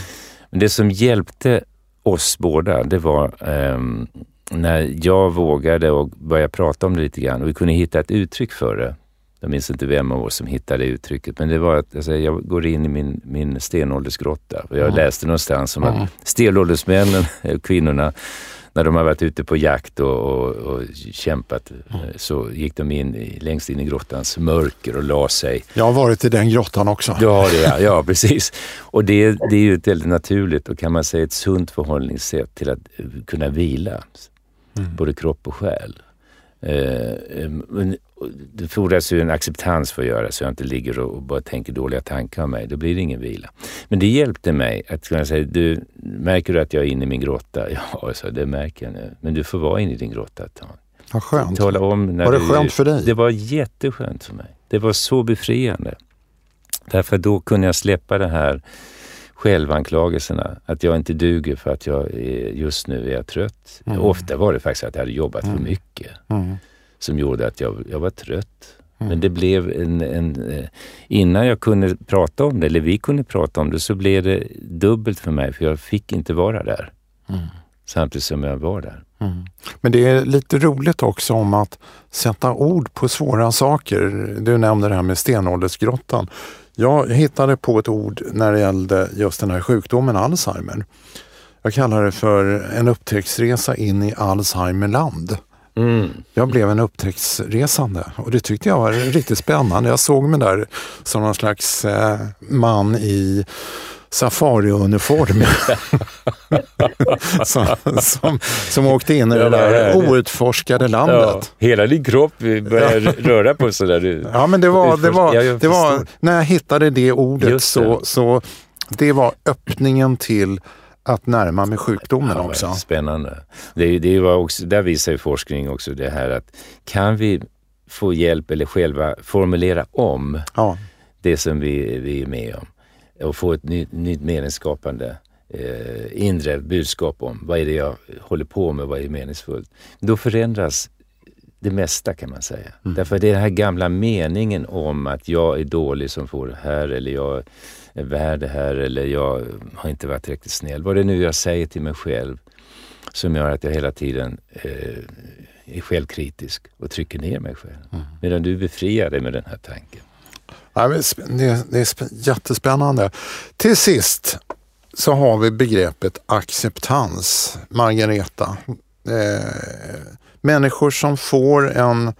Men det som hjälpte oss båda, det var um, när jag vågade och börja prata om det lite grann och vi kunde hitta ett uttryck för det. Jag minns inte vem av oss som hittade uttrycket, men det var att alltså, jag går in i min, min stenåldersgrotta. Och jag mm. läste någonstans om mm. att stenåldersmännen, kvinnorna, när de har varit ute på jakt och, och, och kämpat mm. så gick de in i, längst in i grottans mörker och la sig. Jag har varit i den grottan också. Har det ja, ja precis. Och det, det är ju ett väldigt naturligt och kan man säga ett sunt förhållningssätt till att kunna vila mm. både kropp och själ. Eh, men det fordras ju en acceptans för att göra så jag inte ligger och bara tänker dåliga tankar om mig. Då blir det ingen vila. Men det hjälpte mig att kunna säga, du, märker du att jag är inne i min grotta? Ja, så det märker jag nu. Men du får vara inne i din grotta ett tag. Vad skönt. Tala om när var det du, skönt för dig? Det var jätteskönt för mig. Det var så befriande. Därför då kunde jag släppa det här självanklagelserna. Att jag inte duger för att jag är, just nu är jag trött. Mm. Ofta var det faktiskt att jag hade jobbat mm. för mycket. Mm. Som gjorde att jag, jag var trött. Mm. Men det blev en, en, eh, Innan jag kunde prata om det, eller vi kunde prata om det, så blev det dubbelt för mig för jag fick inte vara där. Mm. Samtidigt som jag var där. Mm. Men det är lite roligt också om att sätta ord på svåra saker. Du nämnde det här med stenåldersgrottan. Jag hittade på ett ord när det gällde just den här sjukdomen Alzheimer. Jag kallar det för en upptäcktsresa in i Alzheimerland. Mm. Jag blev en upptäcktsresande och det tyckte jag var riktigt spännande. Jag såg mig där som någon slags eh, man i safariuniform som, som, som åkte in i det där outforskade landet. Ja, hela din kropp började röra på sig där. Ja, men det var, det var, det var när jag hittade det ordet så, så det var öppningen till att närma mig sjukdomen ja, också. Spännande. Det, det var också, där visar ju forskning också det här att kan vi få hjälp eller själva formulera om ja. det som vi, vi är med om och få ett nytt, nytt meningsskapande eh, inre budskap om vad är det jag håller på med, vad är meningsfullt. Då förändras det mesta kan man säga. Mm. Därför det är den här gamla meningen om att jag är dålig som får det här eller jag är värd det här eller jag har inte varit tillräckligt snäll. Vad det nu jag säger till mig själv som gör att jag hela tiden eh, är självkritisk och trycker ner mig själv. Mm. Medan du befriar dig med den här tanken. Ja, det, det är jättespännande. Till sist så har vi begreppet acceptans, Margareta. Eh, människor som får en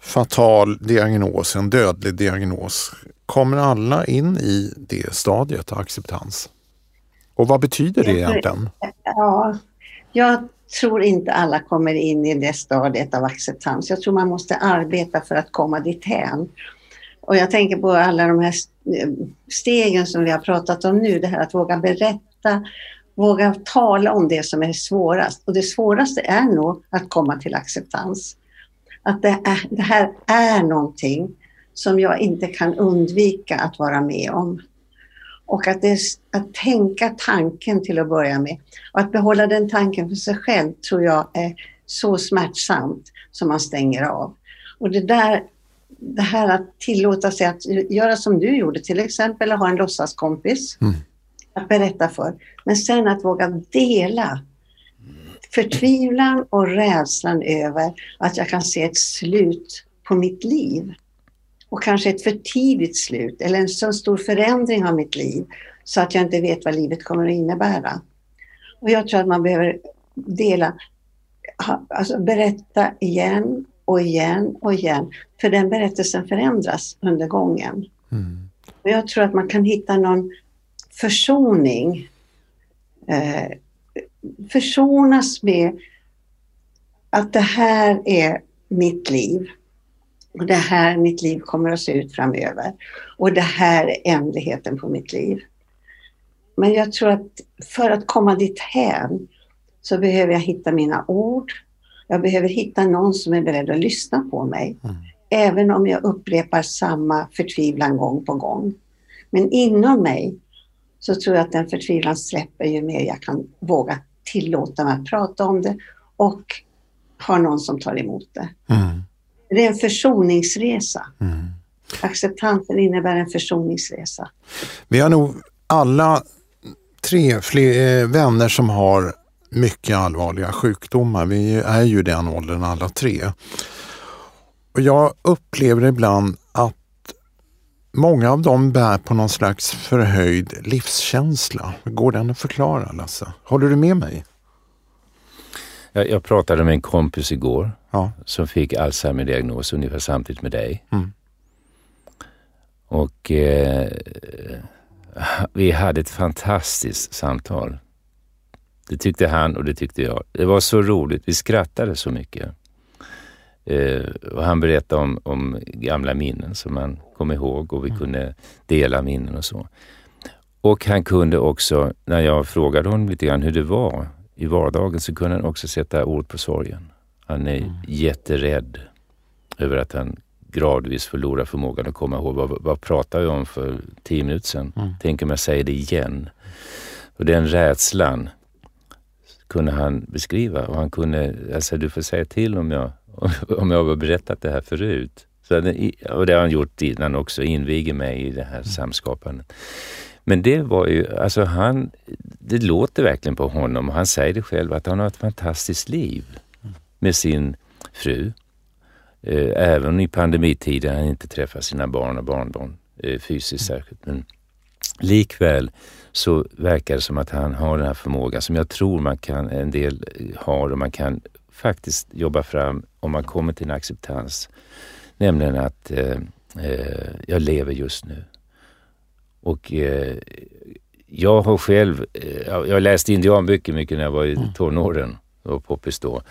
fatal diagnos, en dödlig diagnos, kommer alla in i det stadiet, acceptans? Och vad betyder det egentligen? Ja, jag tror inte alla kommer in i det stadiet av acceptans. Jag tror man måste arbeta för att komma dithän. Och jag tänker på alla de här eh, stegen som vi har pratat om nu, det här att våga berätta, våga tala om det som är svårast. Och det svåraste är nog att komma till acceptans. Att det, är, det här är någonting som jag inte kan undvika att vara med om. Och att, det, att tänka tanken till att börja med. Och att behålla den tanken för sig själv tror jag är så smärtsamt som man stänger av. Och det där det här att tillåta sig att göra som du gjorde, till exempel att ha en låtsaskompis mm. att berätta för. Men sen att våga dela förtvivlan och rädslan över att jag kan se ett slut på mitt liv. Och kanske ett för tidigt slut eller en så stor förändring av mitt liv så att jag inte vet vad livet kommer att innebära. Och jag tror att man behöver dela, alltså berätta igen och igen och igen. För den berättelsen förändras under gången. Mm. Och jag tror att man kan hitta någon försoning. Eh, försonas med att det här är mitt liv. Och det här mitt liv kommer att se ut framöver. Och det här är ändligheten på mitt liv. Men jag tror att för att komma dithän så behöver jag hitta mina ord, jag behöver hitta någon som är beredd att lyssna på mig. Mm. Även om jag upprepar samma förtvivlan gång på gång. Men inom mig så tror jag att den förtvivlan släpper ju mer jag kan våga tillåta mig att prata om det och ha någon som tar emot det. Mm. Det är en försoningsresa. Mm. Acceptansen innebär en försoningsresa. Vi har nog alla tre eh, vänner som har mycket allvarliga sjukdomar. Vi är ju den åldern alla tre. Och jag upplever ibland att många av dem bär på någon slags förhöjd livskänsla. Går den att förklara Lasse? Håller du med mig? Jag, jag pratade med en kompis igår ja. som fick Alzheimer-diagnos ungefär samtidigt med dig. Mm. Och eh, vi hade ett fantastiskt samtal. Det tyckte han och det tyckte jag. Det var så roligt. Vi skrattade så mycket. Eh, och han berättade om, om gamla minnen som han kom ihåg och vi mm. kunde dela minnen och så. Och han kunde också, när jag frågade honom lite grann hur det var i vardagen, så kunde han också sätta ord på sorgen. Han är mm. jätterädd över att han gradvis förlorar förmågan att komma ihåg. Vad, vad pratade jag om för tio minuter sedan? Mm. Tänk om jag säger det igen. Och den rädslan kunde han beskriva och han kunde, alltså du får säga till om jag, om jag har berättat det här förut. Så, och det har han gjort innan också, inviger mig i det här samskapandet. Men det var ju, alltså han, det låter verkligen på honom han säger det själv att han har ett fantastiskt liv med sin fru. Eh, även i pandemitiden han inte träffar sina barn och barnbarn eh, fysiskt särskilt. Men likväl så verkar det som att han har den här förmågan som jag tror man kan, en del har och man kan faktiskt jobba fram om man kommer till en acceptans. Nämligen att eh, eh, jag lever just nu. Och eh, jag har själv, eh, jag läste indianböcker mycket när jag var i mm. tonåren och poppis då.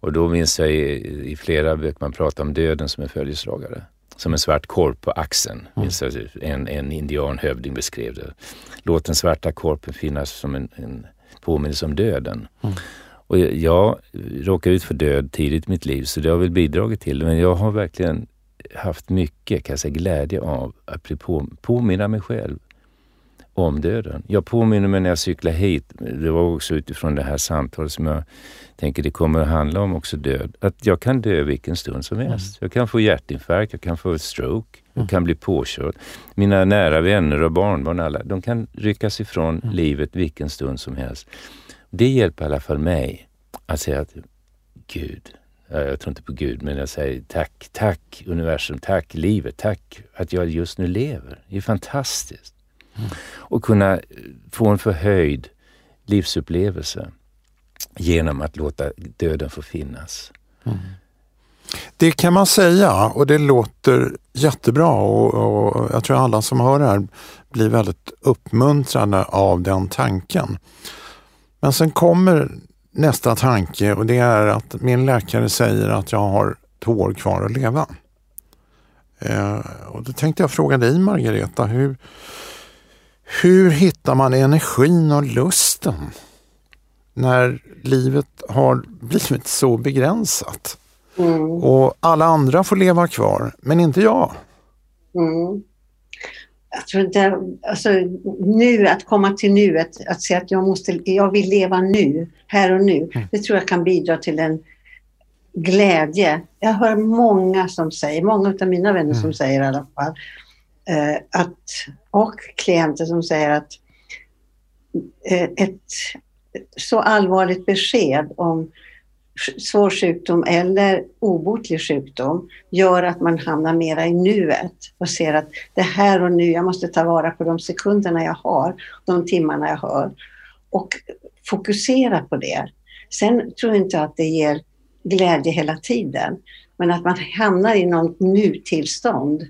Och då minns jag i, i flera böcker man pratar om döden som en följeslagare. Som en svart korp på axeln. Mm. En, en indianhövding beskrev det. Låt den svarta korpen finnas som en, en påminnelse om döden. Mm. Och jag, jag råkade ut för död tidigt i mitt liv så det har väl bidragit till det. Men jag har verkligen haft mycket kan jag säga, glädje av att bli på, påminna mig själv om döden. Jag påminner mig när jag cyklar hit, det var också utifrån det här samtalet som jag tänker det kommer att handla om också död, att jag kan dö vilken stund som helst. Mm. Jag kan få hjärtinfarkt, jag kan få ett stroke, mm. jag kan bli påkörd. Mina nära vänner och barnbarn, alla, de kan ryckas ifrån mm. livet vilken stund som helst. Det hjälper i alla fall mig att säga att Gud, jag tror inte på Gud, men jag säger tack, tack universum, tack livet, tack att jag just nu lever. Det är fantastiskt. Mm. Och kunna få en förhöjd livsupplevelse genom att låta döden få finnas. Mm. Det kan man säga och det låter jättebra och, och, jag tror alla som hör det här blir väldigt uppmuntrade av den tanken. Men sen kommer nästa tanke och det är att min läkare säger att jag har två år kvar att leva. Eh, och då tänkte jag fråga dig Margareta, hur, hur hittar man energin och lusten när livet har blivit så begränsat? Mm. Och alla andra får leva kvar, men inte jag. Mm jag tror inte, alltså nu, att komma till nuet, att säga att jag, måste, jag vill leva nu, här och nu, mm. det tror jag kan bidra till en glädje. Jag hör många som säger, många av mina vänner mm. som säger i alla fall, eh, att, och klienter som säger att eh, ett så allvarligt besked om svår sjukdom eller obotlig sjukdom gör att man hamnar mera i nuet och ser att det här och nu, jag måste ta vara på de sekunderna jag har, de timmarna jag har och fokusera på det. Sen tror jag inte att det ger glädje hela tiden, men att man hamnar i något nu-tillstånd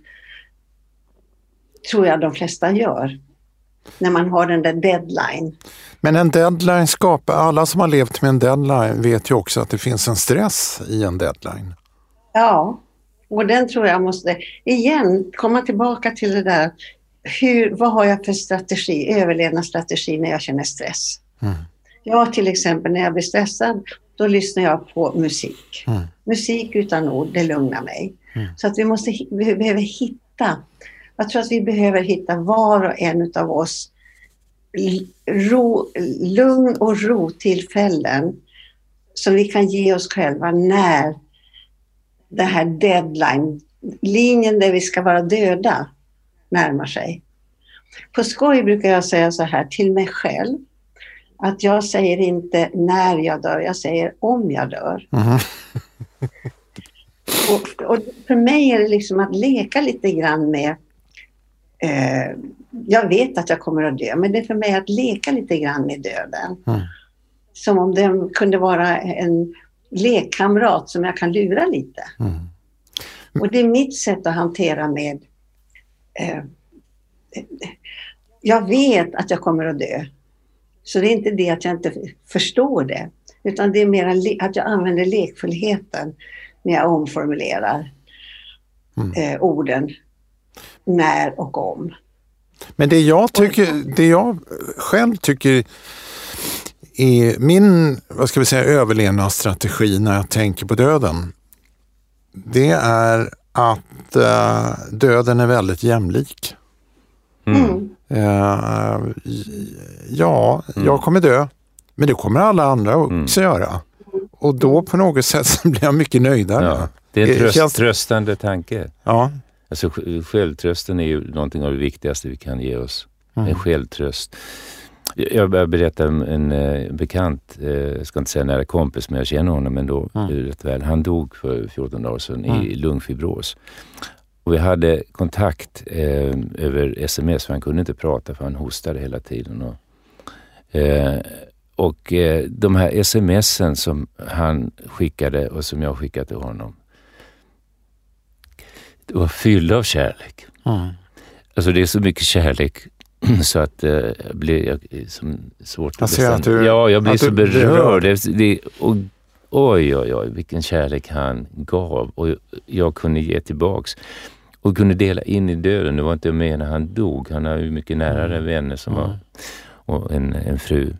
tror jag de flesta gör när man har den där deadline. Men en deadline skapar, alla som har levt med en deadline vet ju också att det finns en stress i en deadline. Ja, och den tror jag måste, igen, komma tillbaka till det där, hur, vad har jag för strategi, överlevnadsstrategi när jag känner stress? Mm. Jag till exempel när jag blir stressad, då lyssnar jag på musik. Mm. Musik utan ord, det lugnar mig. Mm. Så att vi, måste, vi behöver hitta jag tror att vi behöver hitta var och en av oss ro, lugn och ro-tillfällen som vi kan ge oss själva när det här deadline, linjen där vi ska vara döda, närmar sig. På skoj brukar jag säga så här till mig själv, att jag säger inte när jag dör, jag säger om jag dör. Mm. och, och, för mig är det liksom att leka lite grann med eh, jag vet att jag kommer att dö, men det är för mig att leka lite grann med döden. Mm. Som om den kunde vara en lekkamrat som jag kan lura lite. Mm. Och det är mitt sätt att hantera med... Eh, jag vet att jag kommer att dö. Så det är inte det att jag inte förstår det, utan det är mer att jag använder lekfullheten när jag omformulerar mm. eh, orden när och om. Men det jag, tycker, det jag själv tycker är min vad ska vi säga, överlevnadsstrategi när jag tänker på döden. Det är att uh, döden är väldigt jämlik. Mm. Uh, ja, mm. jag kommer dö, men det kommer alla andra också mm. göra. och då på något sätt så blir jag mycket nöjdare. Ja, det är en Det tröst, känns- tröstande tanke. Ja. Alltså, sj- självtrösten är ju någonting av det viktigaste vi kan ge oss. Mm. En självtröst. Jag jag började berätta om en eh, bekant, eh, jag ska inte säga nära kompis, men jag känner honom ändå Mm. rätt väl. Han dog för 14 dagar sedan i Mm. lungfibros. Och vi hade kontakt eh, över sms, för han kunde inte prata för han hostade hela tiden. Och, eh, och eh, de här smsen som han skickade och som jag skickade till honom, var fyllda av kärlek. Mm. Alltså det är så mycket kärlek så att eh, jag blir jag, som svårt Jag att ser att bestämma. du- Ja, jag blir så berörd. rörd. Det, det, och, oj, oj, oj, vilken kärlek han gav och jag kunde ge tillbaks. Och kunde dela in i döden. Det var inte jag med när han dog. Han har ju mycket nära vänner som var, och en, en fru.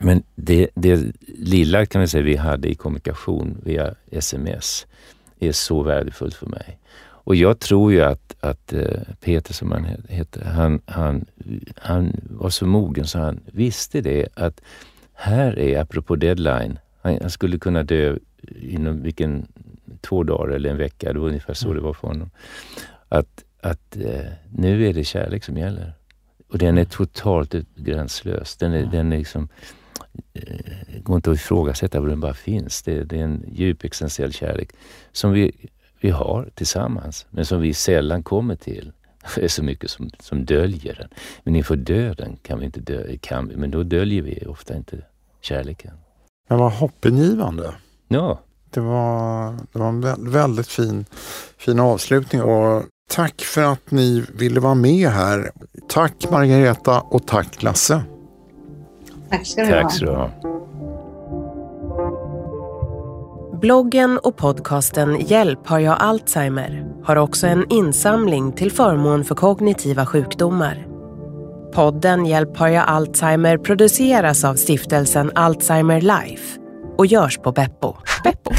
Men det, det lilla kan vi säga vi hade i kommunikation via sms är så värdefullt för mig. Och jag tror ju att, att eh, Peter, som han he- heter, han, han, han var så mogen så han visste det att här är, apropå deadline, han, han skulle kunna dö inom vilken, två dagar eller en vecka, det var ungefär så det var för honom. Att, att eh, nu är det kärlek som gäller. Och den är totalt gränslös. Den är, den är liksom, eh, går inte att ifrågasätta den bara finns. Det, det är en djup existentiell kärlek som vi, vi har tillsammans, men som vi sällan kommer till. Det är så mycket som, som döljer den. Men inför döden kan vi inte dö, kan vi, men då döljer vi ofta inte kärleken. Men vad hoppingivande. Ja, Det var, det var en vä- väldigt fin, fin avslutning och tack för att ni ville vara med här. Tack Margareta och tack Lasse. Tack ska du ha. tack så du ha. Bloggen och podcasten Hjälp har jag Alzheimer har också en insamling till förmån för kognitiva sjukdomar. Podden Hjälp har jag Alzheimer produceras av stiftelsen Alzheimer Life och görs på Beppo. Beppo.